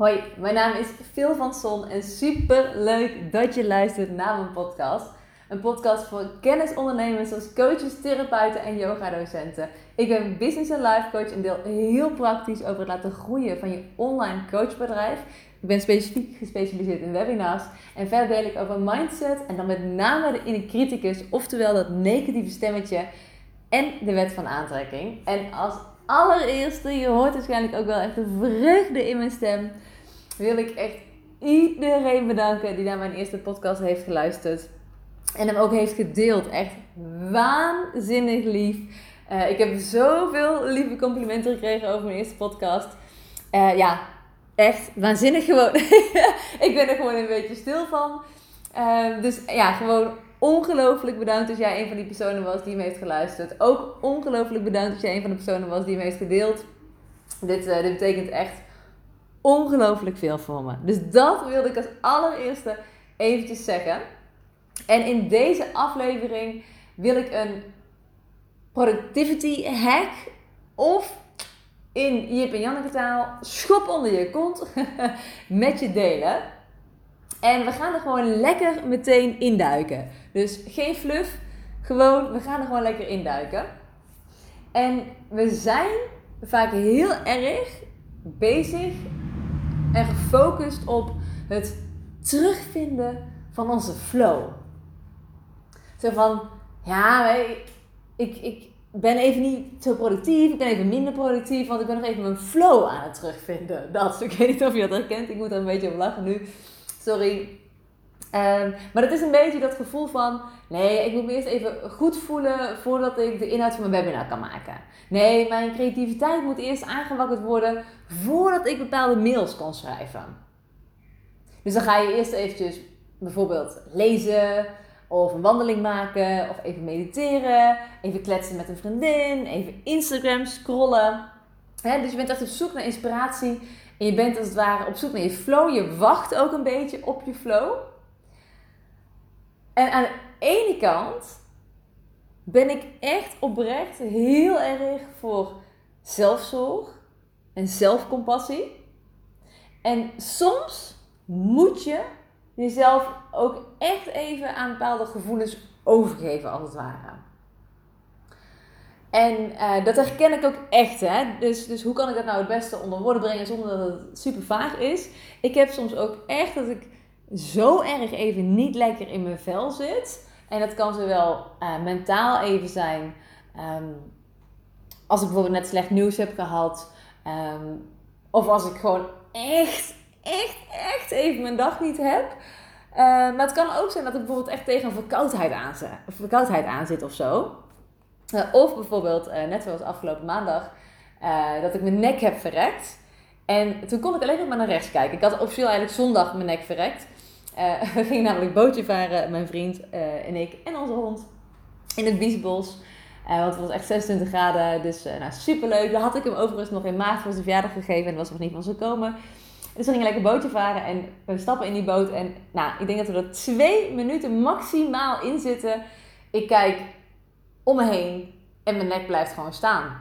Hoi, mijn naam is Phil van Son en super leuk dat je luistert naar mijn podcast. Een podcast voor kennisondernemers zoals coaches, therapeuten en yoga-docenten. Ik ben business en life coach en deel heel praktisch over het laten groeien van je online coachbedrijf. Ik ben specifiek gespecialiseerd in webinars en verder deel ik over mindset en dan met name de inner criticus, oftewel dat negatieve stemmetje en de wet van aantrekking. En als allereerste, je hoort waarschijnlijk ook wel echt de vreugde in mijn stem, wil ik echt iedereen bedanken die naar mijn eerste podcast heeft geluisterd. En hem ook heeft gedeeld. Echt waanzinnig lief. Uh, ik heb zoveel lieve complimenten gekregen over mijn eerste podcast. Uh, ja, echt waanzinnig gewoon. ik ben er gewoon een beetje stil van. Uh, dus ja, gewoon ongelooflijk bedankt als jij een van die personen was die hem heeft geluisterd. Ook ongelooflijk bedankt als jij een van de personen was die hem heeft gedeeld. Dit, uh, dit betekent echt ongelooflijk veel voor me. Dus dat wilde ik als allereerste eventjes zeggen. En in deze aflevering wil ik een productivity hack of in Jip en Janneke taal schop onder je kont met je delen. En we gaan er gewoon lekker meteen induiken. Dus geen fluff, gewoon, we gaan er gewoon lekker induiken. En we zijn vaak heel erg bezig en gefocust op het terugvinden van onze flow. Zo van, ja, ik, ik ben even niet zo productief, ik ben even minder productief, want ik ben nog even mijn flow aan het terugvinden. Dat, ik weet niet of je dat herkent, ik moet er een beetje op lachen nu. Sorry. Um, maar het is een beetje dat gevoel van, nee, ik moet me eerst even goed voelen voordat ik de inhoud van mijn webinar kan maken. Nee, mijn creativiteit moet eerst aangewakkerd worden voordat ik bepaalde mails kan schrijven. Dus dan ga je eerst eventjes bijvoorbeeld lezen, of een wandeling maken, of even mediteren, even kletsen met een vriendin, even Instagram scrollen. dus je bent echt op zoek naar inspiratie en je bent als het ware op zoek naar je flow. Je wacht ook een beetje op je flow. En aan de ene kant ben ik echt oprecht heel erg voor zelfzorg en zelfcompassie. En soms moet je jezelf ook echt even aan bepaalde gevoelens overgeven, als het ware. En uh, dat herken ik ook echt. Hè? Dus, dus hoe kan ik dat nou het beste onder woorden brengen zonder dat het super vaag is? Ik heb soms ook echt dat ik zo erg even niet lekker in mijn vel zit. En dat kan zowel uh, mentaal even zijn. Um, als ik bijvoorbeeld net slecht nieuws heb gehad. Um, of als ik gewoon echt echt, echt even mijn dag niet heb. Uh, maar het kan ook zijn dat ik bijvoorbeeld echt tegen een verkoudheid aan, of verkoudheid aan zit of zo. Uh, of bijvoorbeeld, net zoals afgelopen maandag, dat ik mijn nek heb verrekt. En toen kon ik alleen nog maar naar rechts kijken. Ik had officieel eigenlijk zondag mijn nek verrekt. we gingen namelijk bootje varen, mijn vriend en ik en onze hond, in het Biesbos. want het was echt 26 graden, dus nou, superleuk. Daar had ik hem overigens nog in maart voor zijn verjaardag gegeven en was nog niet van zo komen. Dus we gingen lekker bootje varen en we stappen in die boot. En nou, ik denk dat we er twee minuten maximaal in zitten. Ik kijk om me heen en mijn nek blijft gewoon staan.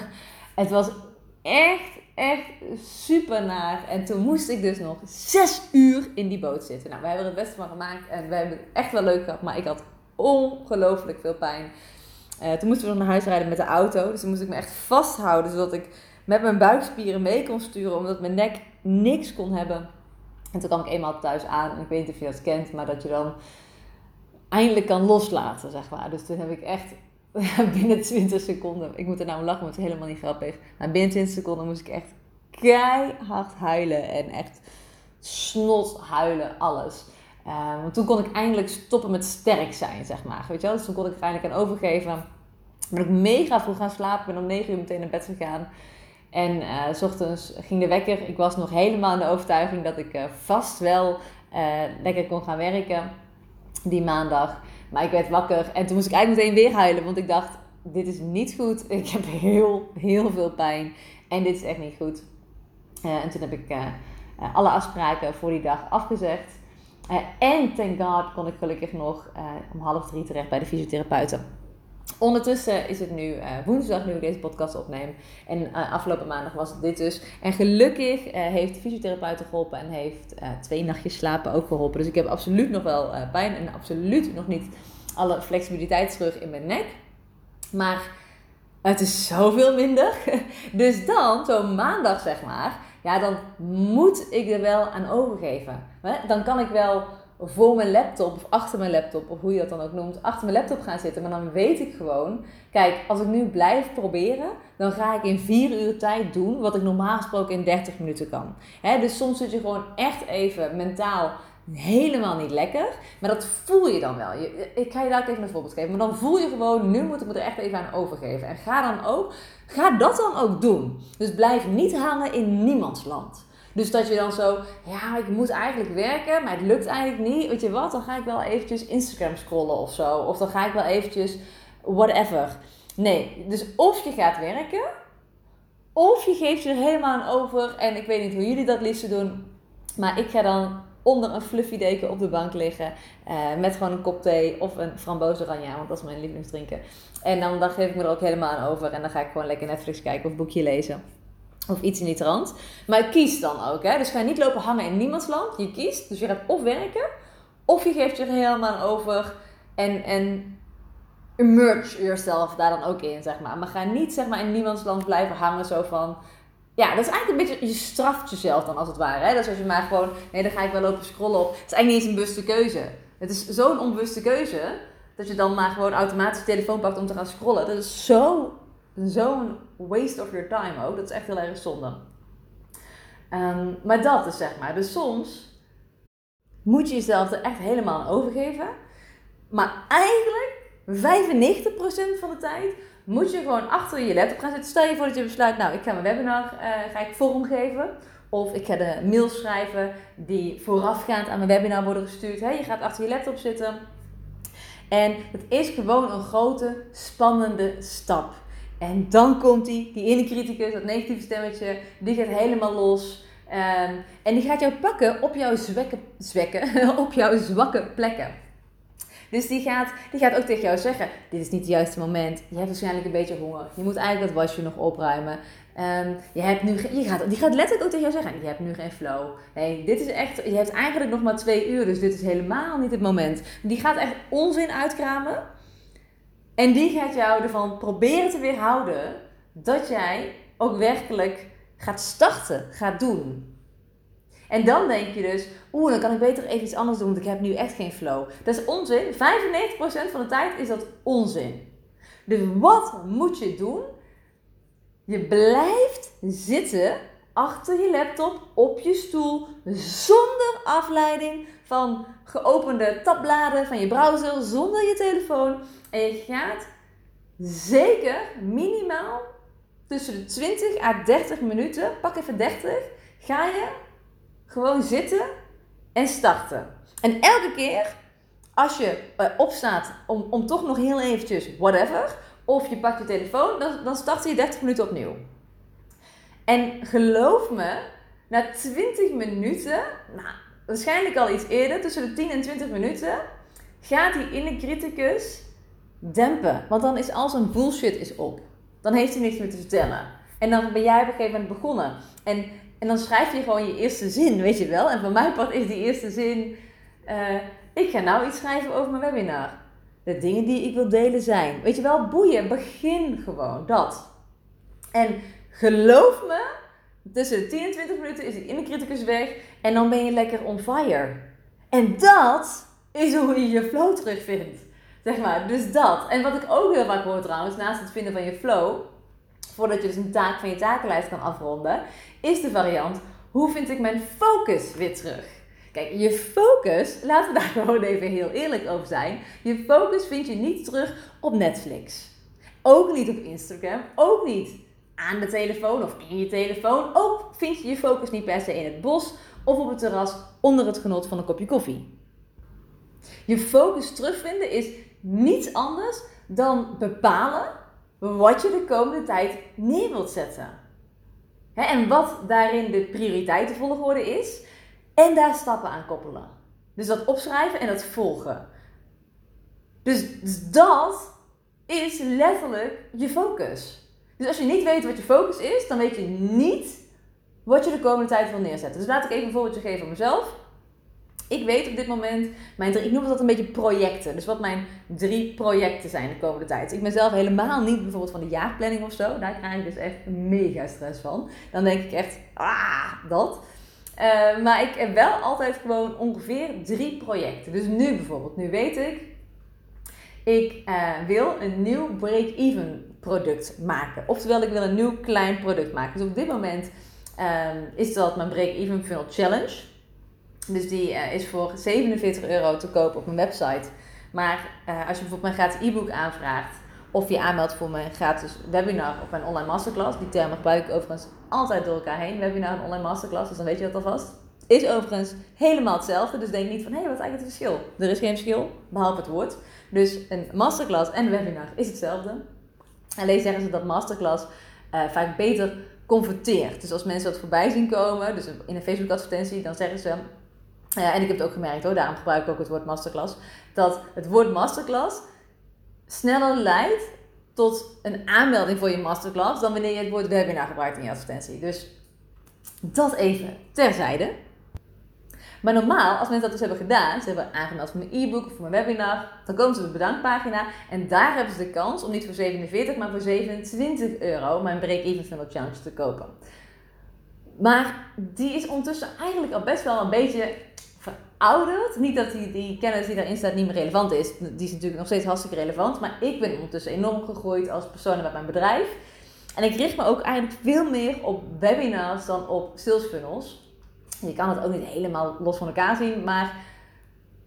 het was echt, echt super naar. En toen moest ik dus nog zes uur in die boot zitten. Nou, we hebben er het beste van gemaakt en we hebben het echt wel leuk gehad. Maar ik had ongelooflijk veel pijn. Uh, toen moesten we nog naar huis rijden met de auto. Dus toen moest ik me echt vasthouden zodat ik met mijn buikspieren mee kon sturen. Omdat mijn nek niks kon hebben. En toen kwam ik eenmaal thuis aan. En ik weet niet of je dat kent, maar dat je dan eindelijk kan loslaten, zeg maar. Dus toen heb ik echt binnen 20 seconden, ik moet er nou lachen, want het is helemaal niet grappig. Maar binnen 20 seconden moest ik echt keihard huilen en echt snot huilen, alles. Uh, want toen kon ik eindelijk stoppen met sterk zijn, zeg maar. Weet je wel? Dus toen kon ik er eindelijk aan overgeven. Ben ik mega vroeg gaan slapen, ben om 9 uur meteen naar bed gegaan. En uh, s ochtends ging de wekker. Ik was nog helemaal in de overtuiging dat ik uh, vast wel lekker kon gaan werken die maandag. Maar ik werd wakker en toen moest ik eigenlijk meteen weer huilen. Want ik dacht, dit is niet goed. Ik heb heel, heel veel pijn. En dit is echt niet goed. en toen heb ik alle afspraken voor die dag afgezegd. en thank god kon ik gelukkig nog om half drie terecht bij de fysiotherapeuten. Ondertussen is het nu uh, woensdag nu ik deze podcast opneem. En uh, afgelopen maandag was het dit dus. En gelukkig uh, heeft de fysiotherapeut geholpen en heeft twee nachtjes slapen ook geholpen. Dus ik heb absoluut nog wel pijn en absoluut nog niet alle flexibiliteit terug in mijn nek. Maar het is zoveel minder. Dus dan, zo maandag zeg maar, ja, dan moet ik er wel aan overgeven. Dan kan ik wel voor mijn laptop of achter mijn laptop, of hoe je dat dan ook noemt, achter mijn laptop gaan zitten. Maar dan weet ik gewoon, kijk, als ik nu blijf proberen, dan ga ik in vier uur tijd doen wat ik normaal gesproken in 30 minuten kan. dus soms zit je gewoon echt even mentaal helemaal niet lekker. Maar dat voel je dan wel. ik ga je daar even een voorbeeld geven. Maar dan voel je gewoon, nu moet ik me er echt even aan overgeven. En ga dan ook, ga dat dan ook doen. Dus blijf niet hangen in niemands land. Dus dat je dan zo, ja, ik moet eigenlijk werken, maar het lukt eigenlijk niet. Weet je wat, dan ga ik wel eventjes Instagram scrollen of zo. Of dan ga ik wel eventjes whatever. Nee, dus of je gaat werken, of je geeft je er helemaal aan over. En ik weet niet hoe jullie dat liefst doen, maar ik ga dan onder een fluffy deken op de bank liggen. Uh, met gewoon een kop thee of een framboze oranje, want dat is mijn lievelingsdrinken. En dan, dan geef ik me er ook helemaal aan over. En dan ga ik gewoon lekker Netflix kijken of boekje lezen. Of iets in die trant. Maar kies dan ook. Hè? Dus ga niet lopen hangen in niemands land. Je kiest. Dus je gaat of werken. Of je geeft je er helemaal over. En, en immerse yourself daar dan ook in, zeg maar. Maar ga niet zeg maar, in niemands land blijven hangen. Zo van... Ja, dat is eigenlijk een beetje... Je straft jezelf dan als het ware. Hè? Dat is als je maar gewoon... Nee, dan ga ik wel lopen scrollen op. Het is eigenlijk niet eens een bewuste keuze. Het is zo'n onbewuste keuze... Dat je dan maar gewoon automatisch je telefoon pakt om te gaan scrollen. Dat is zo zo'n waste of your time ook. Dat is echt heel erg zonde. Um, maar dat is zeg maar. Dus soms moet je jezelf er echt helemaal aan overgeven. Maar eigenlijk 95% van de tijd moet je gewoon achter je laptop gaan zitten. Stel je voor dat je besluit, nou ik ga mijn webinar uh, ga ik vormgeven. Of ik ga de mails schrijven die voorafgaand aan mijn webinar worden gestuurd. je gaat achter je laptop zitten. En het is gewoon een grote, spannende stap. En dan komt die, die ene criticus, dat negatieve stemmetje, die gaat helemaal los. Um, en die gaat jou pakken op jouw zwakke, zwakke, op jouw zwakke plekken. Dus die gaat, die gaat ook tegen jou zeggen: Dit is niet het juiste moment. Je hebt waarschijnlijk een beetje honger. Je moet eigenlijk dat wasje nog opruimen. Um, je hebt nu, je gaat, die gaat letterlijk ook tegen jou zeggen: Je hebt nu geen flow. Nee, dit is echt. Je hebt eigenlijk nog maar twee uur, dus dit is helemaal niet het moment. Die gaat echt onzin uitkramen. En die gaat jou ervan proberen te weerhouden dat jij ook werkelijk gaat starten, gaat doen. En dan denk je dus, oeh, dan kan ik beter even iets anders doen, want ik heb nu echt geen flow. Dat is onzin. 95% van de tijd is dat onzin. Dus wat moet je doen? Je blijft zitten achter je laptop op je stoel zonder afleiding van geopende tabbladen van je browser, zonder je telefoon. En je gaat zeker minimaal tussen de 20 à 30 minuten, pak even 30, ga je gewoon zitten en starten. En elke keer als je uh, opstaat om, om toch nog heel eventjes whatever, of je pakt je telefoon, dan, dan start je 30 minuten opnieuw. En geloof me, na 20 minuten, nou, waarschijnlijk al iets eerder, tussen de 10 en 20 minuten, gaat die inner criticus dempen. Want dan is al zijn bullshit is op. Dan heeft hij niks meer te vertellen. En dan ben jij op een gegeven moment begonnen. En, en dan schrijf je gewoon je eerste zin, weet je wel. En voor mij part is die eerste zin... Uh, ik ga nou iets schrijven over mijn webinar. De dingen die ik wil delen zijn. Weet je wel, boeien. Begin gewoon. Dat. En geloof me, tussen de 10 en 20 minuten is die criticus weg. En dan ben je lekker on fire. En dat is hoe je je flow terugvindt. Zeg maar, dus dat. En wat ik ook heel vaak hoor trouwens, naast het vinden van je flow, voordat je dus een taak van je takenlijst kan afronden, is de variant, hoe vind ik mijn focus weer terug? Kijk, je focus, laten we daar gewoon even heel eerlijk over zijn. Je focus vind je niet terug op Netflix. Ook niet op Instagram. Ook niet aan de telefoon of in je telefoon. Ook vind je je focus niet per se in het bos of op het terras onder het genot van een kopje koffie. Je focus terugvinden is niets anders dan bepalen wat je de komende tijd neer wilt zetten. en wat daarin de prioriteitenvolgorde is. En daar stappen aan koppelen. Dus dat opschrijven en dat volgen. Dus, dus dat is letterlijk je focus. Dus als je niet weet wat je focus is, dan weet je niet wat je de komende tijd wil neerzetten. Dus laat ik even een voorbeeldje geven van mezelf. Ik weet op dit moment, mijn drie, ik noem altijd een beetje projecten. Dus wat mijn drie projecten zijn de komende tijd. ik ben zelf helemaal niet bijvoorbeeld van de jaarplanning of zo. Daar krijg ik dus echt mega stress van. Dan denk ik echt, ah, dat. Uh, maar ik heb wel altijd gewoon ongeveer drie projecten. Dus nu bijvoorbeeld, nu weet ik, ik uh, wil een nieuw break-even product maken. Oftewel, ik wil een nieuw klein product maken. Dus op dit moment um, is dat mijn break-even funnel challenge. Dus die uh, is voor 47 euro te koop op mijn website. Maar uh, als je bijvoorbeeld mijn gratis e-book aanvraagt of je aanmeldt voor mijn gratis webinar of mijn online masterclass, die termen gebruik ik overigens altijd door elkaar heen, webinar en online masterclass, dus dan weet je dat alvast. Is overigens helemaal hetzelfde, dus denk niet van hé, hey, wat is eigenlijk het verschil? Er is geen verschil, behalve het woord. Dus een masterclass en een webinar is hetzelfde. Alleen zeggen ze dat masterclass uh, vaak beter converteert. Dus als mensen dat voorbij zien komen, dus in een Facebook advertentie, dan zeggen ze en ik heb het ook gemerkt hoor, daarom gebruik ik ook het woord masterclass. Dat het woord masterclass sneller leidt tot een aanmelding voor je masterclass dan wanneer je het woord webinar gebruikt in je advertentie. Dus dat even terzijde. Maar normaal, als mensen dat dus hebben gedaan, ze hebben aangemeld voor mijn e-book of voor mijn webinar, dan komen ze op de bedankpagina en daar hebben ze de kans om niet voor 47, maar voor 27 euro mijn Break-Even Funnel Challenge te kopen. Maar die is ondertussen eigenlijk al best wel een beetje verouderd. Niet dat die, die kennis die daarin staat niet meer relevant is. Die is natuurlijk nog steeds hartstikke relevant. Maar ik ben ondertussen enorm gegroeid als persoon met mijn bedrijf. En ik richt me ook eigenlijk veel meer op webinars dan op sales funnels. Je kan het ook niet helemaal los van elkaar zien. Maar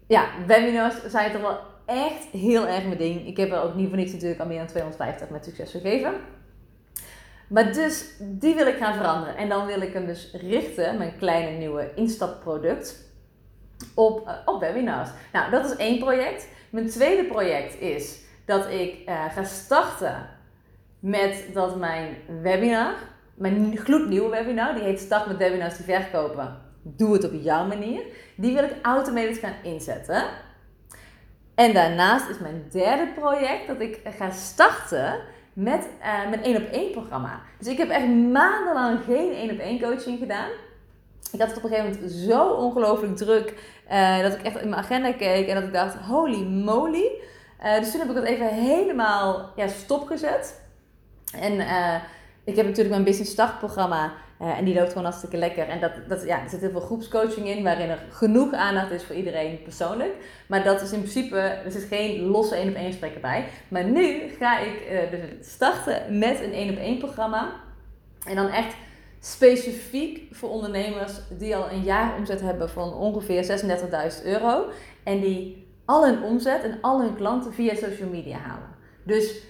ja, webinars zijn toch wel echt heel erg mijn ding. Ik heb er ook niet voor niks natuurlijk al meer dan 250 met succes gegeven. Maar dus, die wil ik gaan veranderen. En dan wil ik hem dus richten, mijn kleine nieuwe instapproduct, op, uh, op webinars. Nou, dat is één project. Mijn tweede project is dat ik uh, ga starten met dat mijn webinar, mijn gloednieuwe webinar, die heet Start met webinars die verkopen. Doe het op jouw manier. Die wil ik automatisch gaan inzetten. En daarnaast is mijn derde project dat ik ga starten met uh, mijn 1 op 1 programma. Dus ik heb echt maandenlang geen 1 op 1 coaching gedaan. Ik had het op een gegeven moment zo ongelooflijk druk uh, dat ik echt in mijn agenda keek en dat ik dacht, holy moly. Uh, dus toen heb ik het even helemaal ja, stopgezet. En ik heb natuurlijk mijn Business Start programma en die loopt gewoon hartstikke lekker. En dat, dat, ja, er zit heel veel groepscoaching in waarin er genoeg aandacht is voor iedereen persoonlijk. Maar dat is in principe, er zit geen losse één op één gesprekken bij. Maar nu ga ik dus starten met een één op één programma. En dan echt specifiek voor ondernemers die al een jaar omzet hebben van ongeveer 36.000 euro. En die al hun omzet en al hun klanten via social media halen. Dus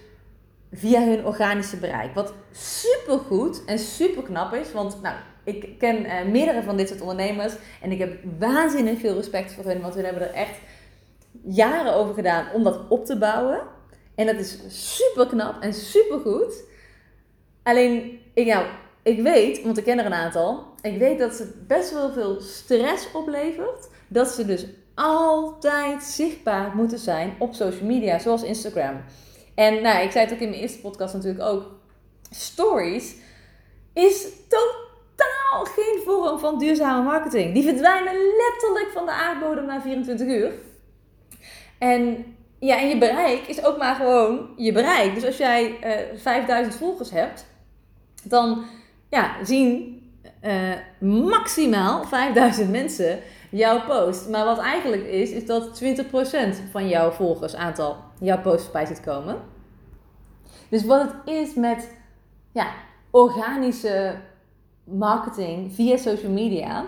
via hun organische bereik. Wat super goed en super knap is. Want nou, ik ken uh, meerdere van dit soort ondernemers. En ik heb waanzinnig veel respect voor hun. Want hun hebben er echt jaren over gedaan om dat op te bouwen. En dat is super knap en super goed. Alleen, ik, nou, ik weet, want ik ken er een aantal, ik weet dat het best wel veel stress oplevert. Dat ze dus altijd zichtbaar moeten zijn op social media, zoals Instagram. En nou, ik zei het ook in mijn eerste podcast natuurlijk ook. Stories is totaal geen vorm van duurzame marketing. Die verdwijnen letterlijk van de aardbodem na 24 uur. En ja, en je bereik is ook maar gewoon je bereik. Dus als jij uh, eh, 5000 volgers hebt, dan ja, zien uh, maximaal 5000 mensen jouw post. Maar wat eigenlijk is, is dat 20% van jouw volgersaantal jouw post voorbij ziet komen. Dus wat het is met ja, organische marketing via social media,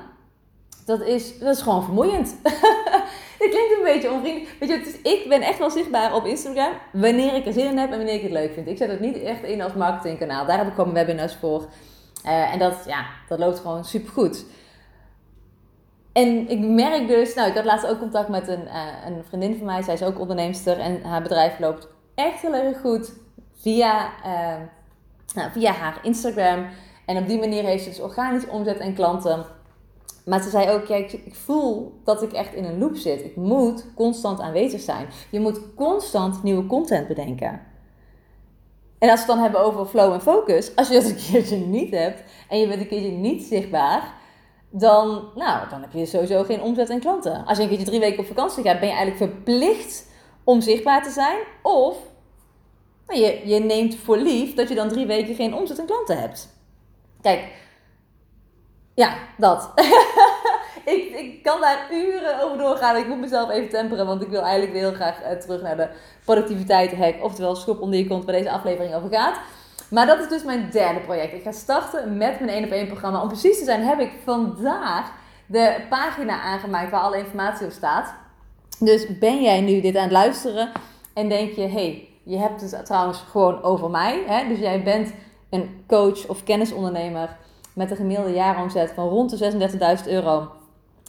dat is, dat is gewoon vermoeiend. Het klinkt een beetje onvriendelijk. Weet je, het ik ben echt wel zichtbaar op Instagram wanneer ik er zin in heb en wanneer ik het leuk vind. Ik zet het niet echt in als marketingkanaal. Daar heb ik gewoon webinars voor. Uh, en dat, ja, dat loopt gewoon super goed. En ik merk dus, nou, ik had laatst ook contact met een, uh, een vriendin van mij. Zij is ook onderneemster en haar bedrijf loopt echt heel erg goed via, uh, nou, via haar Instagram. En op die manier heeft ze dus organisch omzet en klanten. Maar ze zei ook, ja, ik, ik, voel dat ik echt in een loop zit. Ik moet constant aanwezig zijn. Je moet constant nieuwe content bedenken. En als we het dan hebben over flow en focus, als je dat een keertje niet hebt en je bent een keertje niet zichtbaar, dan, nou, dan heb je sowieso geen omzet en klanten. Als je een keertje drie weken op vakantie gaat, ben je eigenlijk verplicht om zichtbaar te zijn. Of nou, je, je neemt voor lief dat je dan drie weken geen omzet en klanten hebt. Kijk, ja, dat. ik, ik kan daar uren over doorgaan. Ik moet mezelf even temperen, want ik wil eigenlijk heel graag uh, terug naar de productiviteit hack. Oftewel schop onder je kont waar deze aflevering over gaat. Maar dat is dus mijn derde project. Ik ga starten met mijn 1 op 1 programma. Om precies te zijn heb ik vandaag de pagina aangemaakt waar alle informatie op staat. Dus ben jij nu dit aan het luisteren en denk je, hey, je hebt het trouwens gewoon over mij. Hè? Dus jij bent een coach of kennisondernemer met een gemiddelde jaaromzet van rond de 36.000 euro.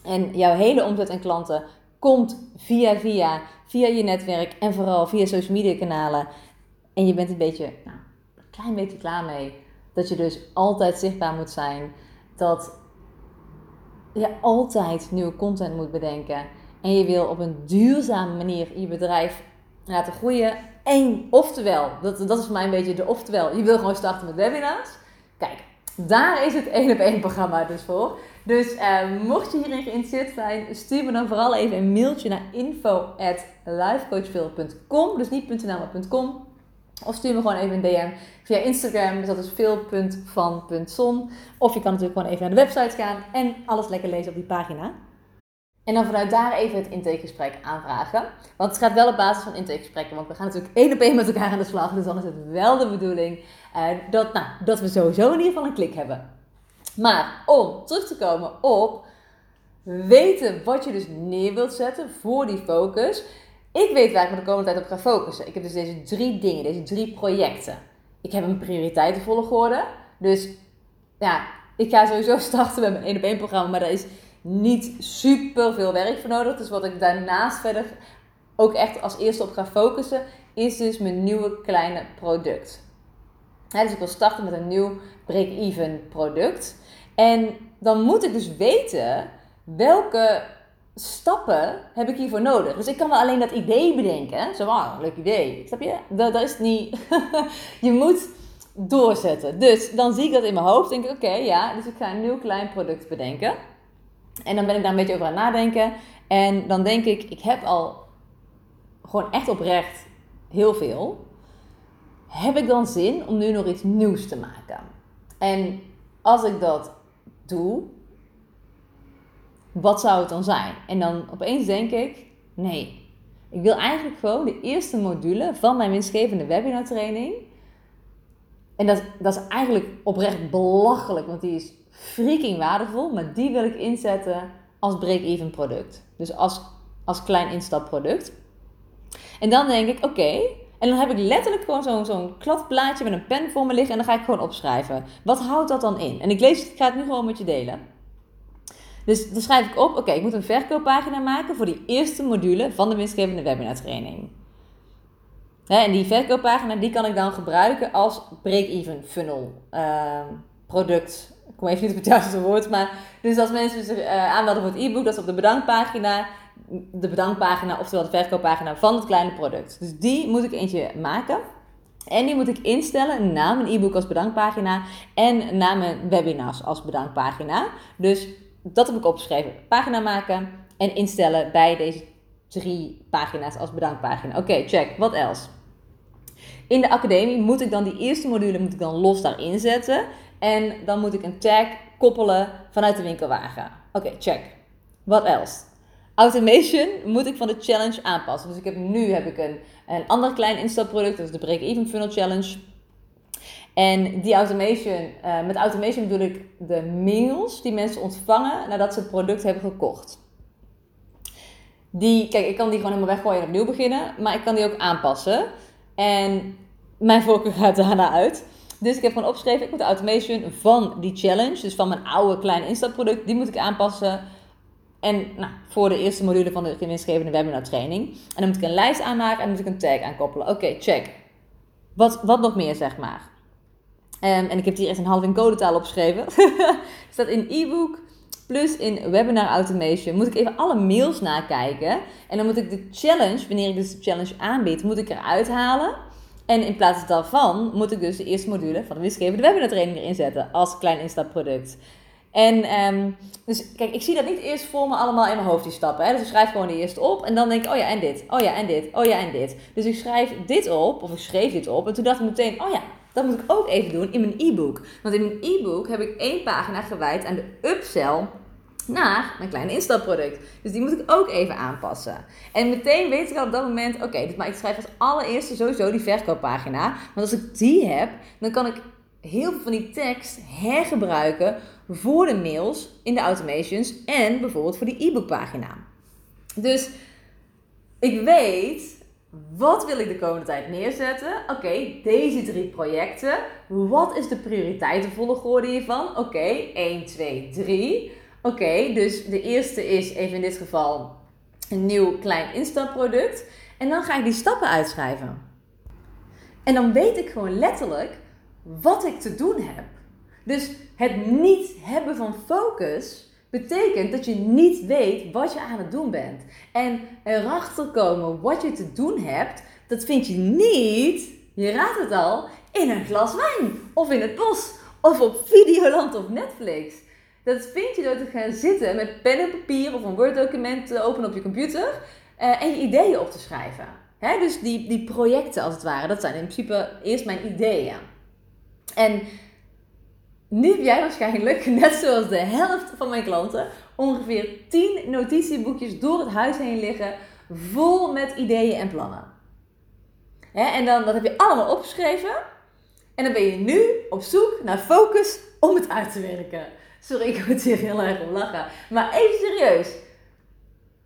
En jouw hele omzet en klanten komt via via, via je netwerk en vooral via social media kanalen. En je bent een beetje, nou, klein beetje klaar mee. Dat je dus altijd zichtbaar moet zijn. Dat je altijd nieuwe content moet bedenken. En je wil op een duurzame manier je bedrijf laten groeien. En oftewel, dat, dat is voor mij een beetje de oftewel, je wil gewoon starten met webinars. Kijk, daar is het 1 op 1 programma dus voor. Dus uh, mocht je hierin geïnteresseerd zijn, stuur me dan vooral even een mailtje naar info.lifecoachphil.com. Dus niet .nl. Of stuur me gewoon even een DM via Instagram. Dus dat is veel.van.zon. Of je kan natuurlijk gewoon even naar de website gaan en alles lekker lezen op die pagina. En dan vanuit daar even het intakegesprek aanvragen. Want het gaat wel op basis van intakegesprekken. Want we gaan natuurlijk één op één met elkaar aan de slag. Dus dan is het wel de bedoeling uh, dat, nou, dat we sowieso in ieder geval een klik hebben. Maar om terug te komen op weten wat je dus neer wilt zetten voor die focus. Ik weet waar ik me de komende tijd op ga focussen. Ik heb dus deze drie dingen, deze drie projecten. Ik heb een prioriteitenvolgorde. Dus ja, ik ga sowieso starten met mijn 1 op 1 programma. Maar daar is niet super veel werk voor nodig. Dus wat ik daarnaast verder ook echt als eerste op ga focussen, is dus mijn nieuwe kleine product. dus ik wil starten met een nieuw break-even product. En dan moet ik dus weten welke stappen heb ik hiervoor nodig. Dus ik kan wel alleen dat idee bedenken. Zo, ah, leuk idee. Snap je? Dat, is niet... je moet doorzetten. Dus dan zie ik dat in mijn hoofd. Denk ik, oké, ja. Dus ik ga een nieuw klein product bedenken. En dan ben ik daar een beetje over aan het nadenken. En dan denk ik, ik heb al gewoon echt oprecht heel veel. Heb ik dan zin om nu nog iets nieuws te maken? En als ik dat doe, wat zou het dan zijn? En dan opeens denk ik, nee. Ik wil eigenlijk gewoon de eerste module van mijn winstgevende webinar training. En dat, dat is eigenlijk oprecht belachelijk, want die is freaking waardevol, maar die wil ik inzetten als break-even product. Dus als, als klein instapproduct. En dan denk ik, oké, en dan heb ik letterlijk gewoon zo'n zo'n kladplaatje met een pen voor me liggen en dan ga ik gewoon opschrijven. Wat houdt dat dan in? En ik, lees, ik ga het nu gewoon met je delen. Dus dan schrijf ik op, oké, ik moet een verkooppagina maken voor die eerste module van de winstgevende webinar training. en die verkooppagina die kan ik dan gebruiken als break-even funnel uh, product ik kom even niet op het juiste woord, maar dus als mensen zich uh, aanmelden voor het e-book, dat is op de bedankpagina, de bedankpagina, oftewel de verkooppagina van het kleine product. Dus die moet ik eentje maken. En die moet ik instellen na mijn e-book als bedankpagina en na mijn webinars als bedankpagina. Dus dat heb ik opgeschreven. Pagina maken en instellen bij deze drie pagina's als bedankpagina. Oké, check. Wat else? In de academie moet ik dan die eerste module moet ik dan los daarin zetten. En dan moet ik een tag koppelen vanuit de winkelwagen. Oké, check. Wat else? Automation moet ik van de challenge aanpassen. Dus ik heb, nu heb ik een, een ander klein instapproduct, dat is de Break-Even Funnel Challenge. En die automation, uh, met automation bedoel ik de mails die mensen ontvangen nadat ze het product hebben gekocht. Die, kijk, ik kan die gewoon helemaal weggooien en opnieuw beginnen, maar ik kan die ook aanpassen. En mijn voorkeur gaat daarna uit. Dus ik heb gewoon opgeschreven, ik moet de automation van die challenge, dus van mijn oude kleine instapproduct, die moet ik aanpassen. En nou, voor de eerste module van de winstgevende webinar training. En dan moet ik een lijst aanmaken en moet ik een tag aankoppelen. Oké, check. Wat, wat nog meer, zeg maar. Um, en ik heb hier echt een half in codetaal opgeschreven. staat in e-book plus in webinar automation. Moet ik even alle mails nakijken. En dan moet ik de challenge, wanneer ik dus de challenge aanbied, moet ik eruit halen. En in plaats daarvan moet ik dus de eerste module van de winstgevende webinar training erin zetten als klein instapproduct. En um, dus kijk, ik zie dat niet eerst voor me allemaal in mijn hoofd die stappen. Hè? Dus ik schrijf gewoon de eerste op en dan denk ik, oh ja, en dit, oh ja, en dit, oh ja, en dit. Dus ik schrijf dit op, of ik schreef dit op. En toen dacht ik meteen, oh ja, dat moet ik ook even doen in mijn e-book. Want in mijn e-book heb ik één pagina gewijd aan de upsell naar mijn kleine instapproduct. Dus die moet ik ook even aanpassen. En meteen weet ik al op dat moment, oké, maar ik schrijf als allereerste sowieso die verkooppagina. Want als ik die heb, dan kan ik heel veel van die tekst hergebruiken voor de mails in de automations en bijvoorbeeld voor die e-book pagina. Dus ik weet wat wil ik de komende tijd neerzetten? Oké, deze drie projecten. Wat is de prioriteitenvolgorde hiervan? Oké, 1, 2, 3. Oké, dus de eerste is even in dit geval een nieuw klein instapproduct. En dan ga ik die stappen uitschrijven. En dan weet ik gewoon letterlijk wat ik te doen heb. Dus het niet hebben van focus betekent dat je niet weet wat je aan het doen bent. En erachter komen wat je te doen hebt, dat vind je niet, je raadt het al, in een glas wijn of in het bos of op Videoland of Netflix. Dat vind je door te gaan zitten met pen en papier of een Word-document te openen op je computer uh, en je ideeën op te schrijven. Dus die, die projecten als het ware, dat zijn in principe eerst mijn ideeën. En nu heb jij waarschijnlijk, net zoals de helft van mijn klanten, ongeveer 10 notitieboekjes door het huis heen liggen, vol met ideeën en plannen. en dan, dat heb je allemaal opgeschreven. En dan ben je nu op zoek naar focus om het uit te werken. Sorry, ik moet hier heel erg om lachen. Maar even serieus.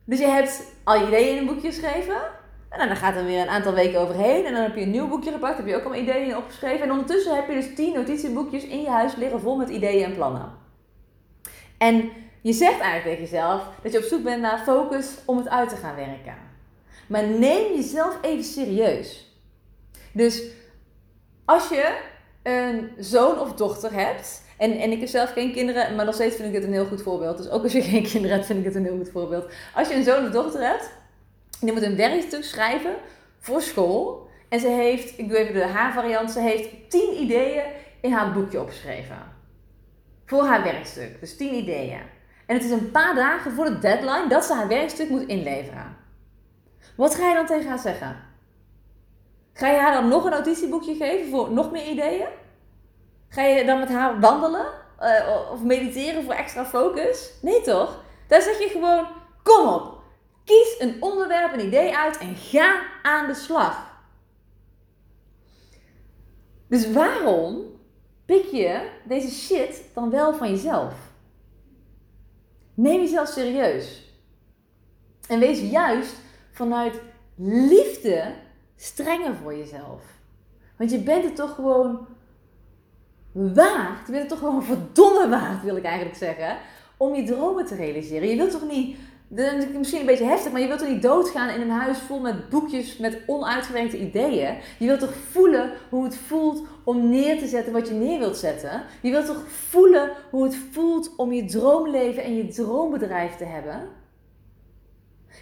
Dus je hebt al ideeën in een boekje geschreven. En dan gaat er weer een aantal weken overheen. En dan heb je een nieuw boekje gepakt. Heb je ook allemaal ideeën opgeschreven. En ondertussen heb je dus 10 notitieboekjes in je huis liggen vol met ideeën en plannen. En je zegt eigenlijk tegen jezelf dat je op zoek bent naar focus om het uit te gaan werken. Maar neem jezelf even serieus. Dus als je een zoon of dochter hebt. En, en ik heb zelf geen kinderen, maar nog steeds vind ik het een heel goed voorbeeld. Dus ook als je geen kinderen hebt, vind ik het een heel goed voorbeeld. Als je een zoon of dochter hebt die moet een werkstuk schrijven voor school. En ze heeft, ik doe even de haar variant, ze heeft 10 ideeën in haar boekje opgeschreven. Voor haar werkstuk. Dus 10 ideeën. En het is een paar dagen voor de deadline dat ze haar werkstuk moet inleveren. Wat ga je dan tegen haar zeggen? Ga je haar dan nog een notitieboekje geven voor nog meer ideeën? Ga je dan met haar wandelen? Uh, of mediteren voor extra focus? Nee toch? Daar zeg je gewoon, kom op, Kies een onderwerp, een idee uit en ga aan de slag. Dus waarom pik je deze shit dan wel van jezelf? Neem jezelf serieus. En wees juist vanuit liefde strenger voor jezelf. Want je bent het toch gewoon waard. Je bent het toch gewoon verdomme waard, wil ik eigenlijk zeggen. Om je dromen te realiseren. Je wilt toch niet is misschien een beetje heftig, maar je wilt toch niet doodgaan in een huis vol met boekjes met onuitgewerkte ideeën? Je wilt toch voelen hoe het voelt om neer te zetten wat je neer wilt zetten? Je wilt toch voelen hoe het voelt om je droomleven en je droombedrijf te hebben?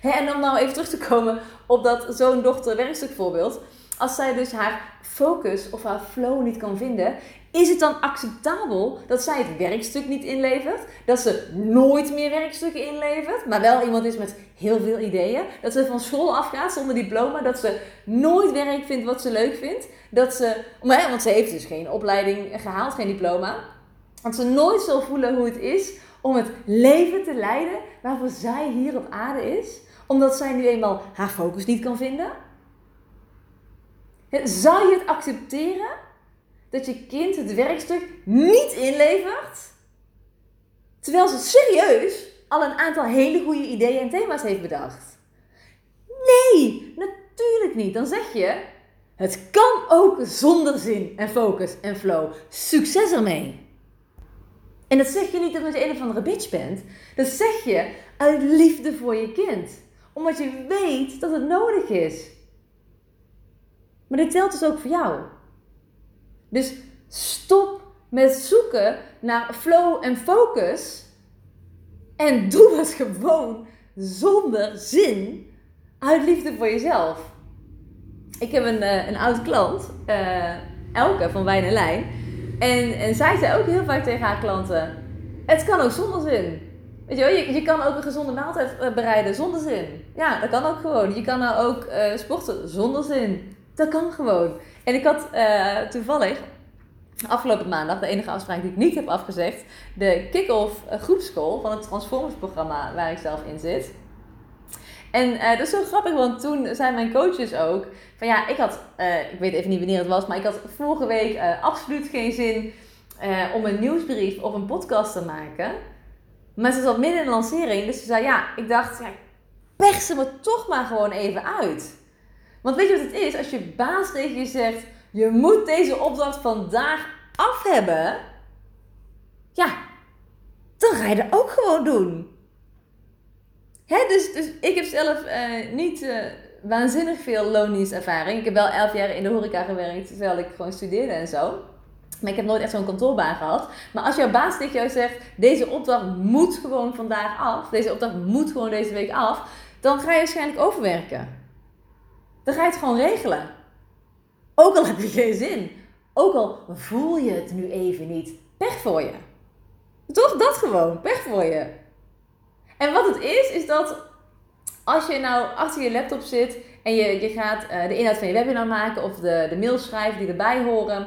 en om nou even terug te komen op dat zoon-dochter werkstuk voorbeeld. Als zij dus haar focus of haar flow niet kan vinden, is het dan acceptabel dat zij het werkstuk niet inlevert? Dat ze nooit meer werkstukken inlevert, maar wel iemand is met heel veel ideeën? Dat ze van school afgaat zonder diploma? Dat ze nooit werk vindt wat ze leuk vindt? Dat ze, want ze heeft dus geen opleiding gehaald, geen diploma. Dat ze nooit zal voelen hoe het is om het leven te leiden waarvoor zij hier op aarde is? Omdat zij nu eenmaal haar focus niet kan vinden? Zou je het accepteren dat je kind het werkstuk niet inlevert, terwijl ze serieus al een aantal hele goede ideeën en thema's heeft bedacht? Nee, natuurlijk niet. Dan zeg je, het kan ook zonder zin en focus en flow. Succes ermee. En dat zeg je niet omdat je een of andere bitch bent. Dat zeg je uit liefde voor je kind. Omdat je weet dat het nodig is. Maar dit telt dus ook voor jou. Dus stop met zoeken naar flow en focus. En doe het gewoon zonder zin uit liefde voor jezelf. ik heb een, een oud klant, Elke van Wijn en Lijn. En, en zij zei ook heel vaak tegen haar klanten: Het kan ook zonder zin. Weet je, wel, je, je kan ook een gezonde maaltijd bereiden zonder zin. Ja, dat kan ook gewoon. Je kan nou ook sporten zonder zin. Dat kan gewoon. En ik had toevallig afgelopen maandag, de enige afspraak die ik niet heb afgezegd, de kick-off eh, groepschool van het Transformers programma waar ik zelf in zit. En uh, dat is zo grappig, want toen zijn mijn coaches ook van ja, ik had, ik weet even niet wanneer het was, maar ik had vorige week absoluut geen zin om een nieuwsbrief of een podcast te maken. Maar ze zat midden in de lancering, dus ze zei ja, ik dacht, ja, ze me toch maar gewoon even uit. Want weet je wat het is? Als je baas tegen je zegt, je moet deze opdracht vandaag af hebben. Ja, dan ga je dat ook gewoon doen. Hè, dus, dus ik heb zelf uh, niet uh, waanzinnig veel loondienstervaring. Ik heb wel elf jaar in de horeca gewerkt terwijl ik gewoon studeerde en zo. Maar ik heb nooit echt zo'n kantoorbaan gehad. Maar als jouw baas tegen jou zegt: deze opdracht moet gewoon vandaag af, deze opdracht moet gewoon deze week af, dan ga je waarschijnlijk overwerken. Ga je het gewoon regelen. Ook al heb je geen zin. Ook al voel je het nu even niet. Pech voor je. Toch dat gewoon. Pech voor je. En wat het is, is dat als je nou achter je laptop zit en je, je gaat uh, de inhoud van je webinar maken of de, de mails schrijven die erbij horen.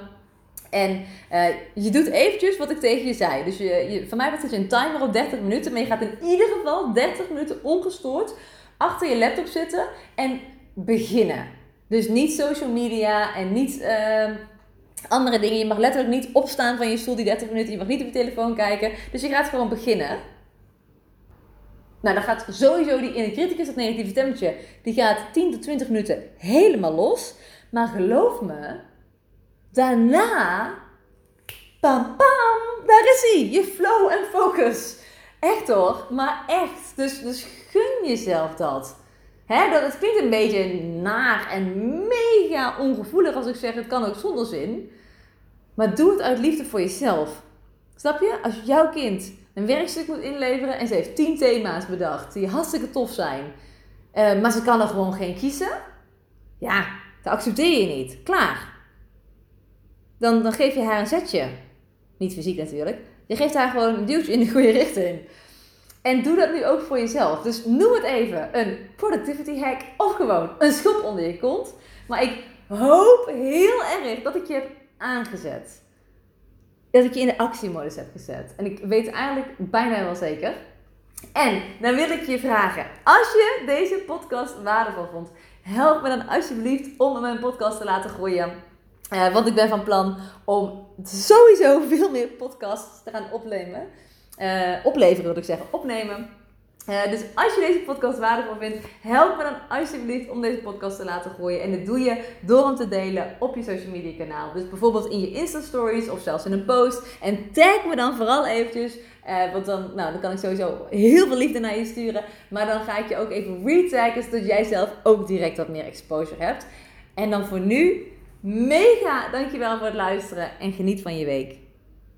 En uh, je doet eventjes wat ik tegen je zei. Dus je, je, van mij betreft je een timer op 30 minuten. Maar je gaat in ieder geval 30 minuten ongestoord achter je laptop zitten en beginnen. Dus niet social media en niet uh, andere dingen. Je mag letterlijk niet opstaan van je stoel die 30 minuten. Je mag niet op je telefoon kijken. Dus je gaat gewoon beginnen. Nou, dan gaat sowieso die in criticus, dat negatieve stemmetje, die gaat 10 tot 20 minuten helemaal los. Maar geloof me, daarna, pam pam, daar is hij. Je flow en focus. Echt hoor, maar echt. Dus, dus gun jezelf dat. Hè, dat, het klinkt een beetje naar en mega ongevoelig als ik zeg het kan ook zonder zin. Maar doe het uit liefde voor jezelf. Snap je? Als jouw kind een werkstuk moet inleveren en ze heeft 10 thema's bedacht die hartstikke tof zijn, uh, maar ze kan er gewoon geen kiezen. Ja, dat accepteer je niet. Klaar. Dan, dan geef je haar een zetje. Niet fysiek natuurlijk. Je geeft haar gewoon een duwtje in de goede richting. En doe dat nu ook voor jezelf. Dus noem het even een productivity hack of gewoon een schop onder je kont. Maar ik hoop heel erg dat ik je heb aangezet. Dat ik je in de actiemodus heb gezet. En ik weet eigenlijk bijna wel zeker. En dan wil ik je vragen, als je deze podcast waardevol vond, help me dan alsjeblieft om mijn podcast te laten groeien. Uh, want ik ben van plan om sowieso veel meer podcasts te gaan opnemen. Uh, opleveren, wil ik zeggen, opnemen. Uh, dus als je deze podcast waardevol vindt, help me dan alsjeblieft om deze podcast te laten groeien. En dat doe je door hem te delen op je social media kanaal. Dus bijvoorbeeld in je Insta stories of zelfs in een post. En tag me dan vooral eventjes. Uh, want dan, nou, dan kan ik sowieso heel veel liefde naar je sturen. Maar dan ga ik je ook even retaggen, zodat jij zelf ook direct wat meer exposure hebt. En dan voor nu, mega dankjewel voor het luisteren en geniet van je week.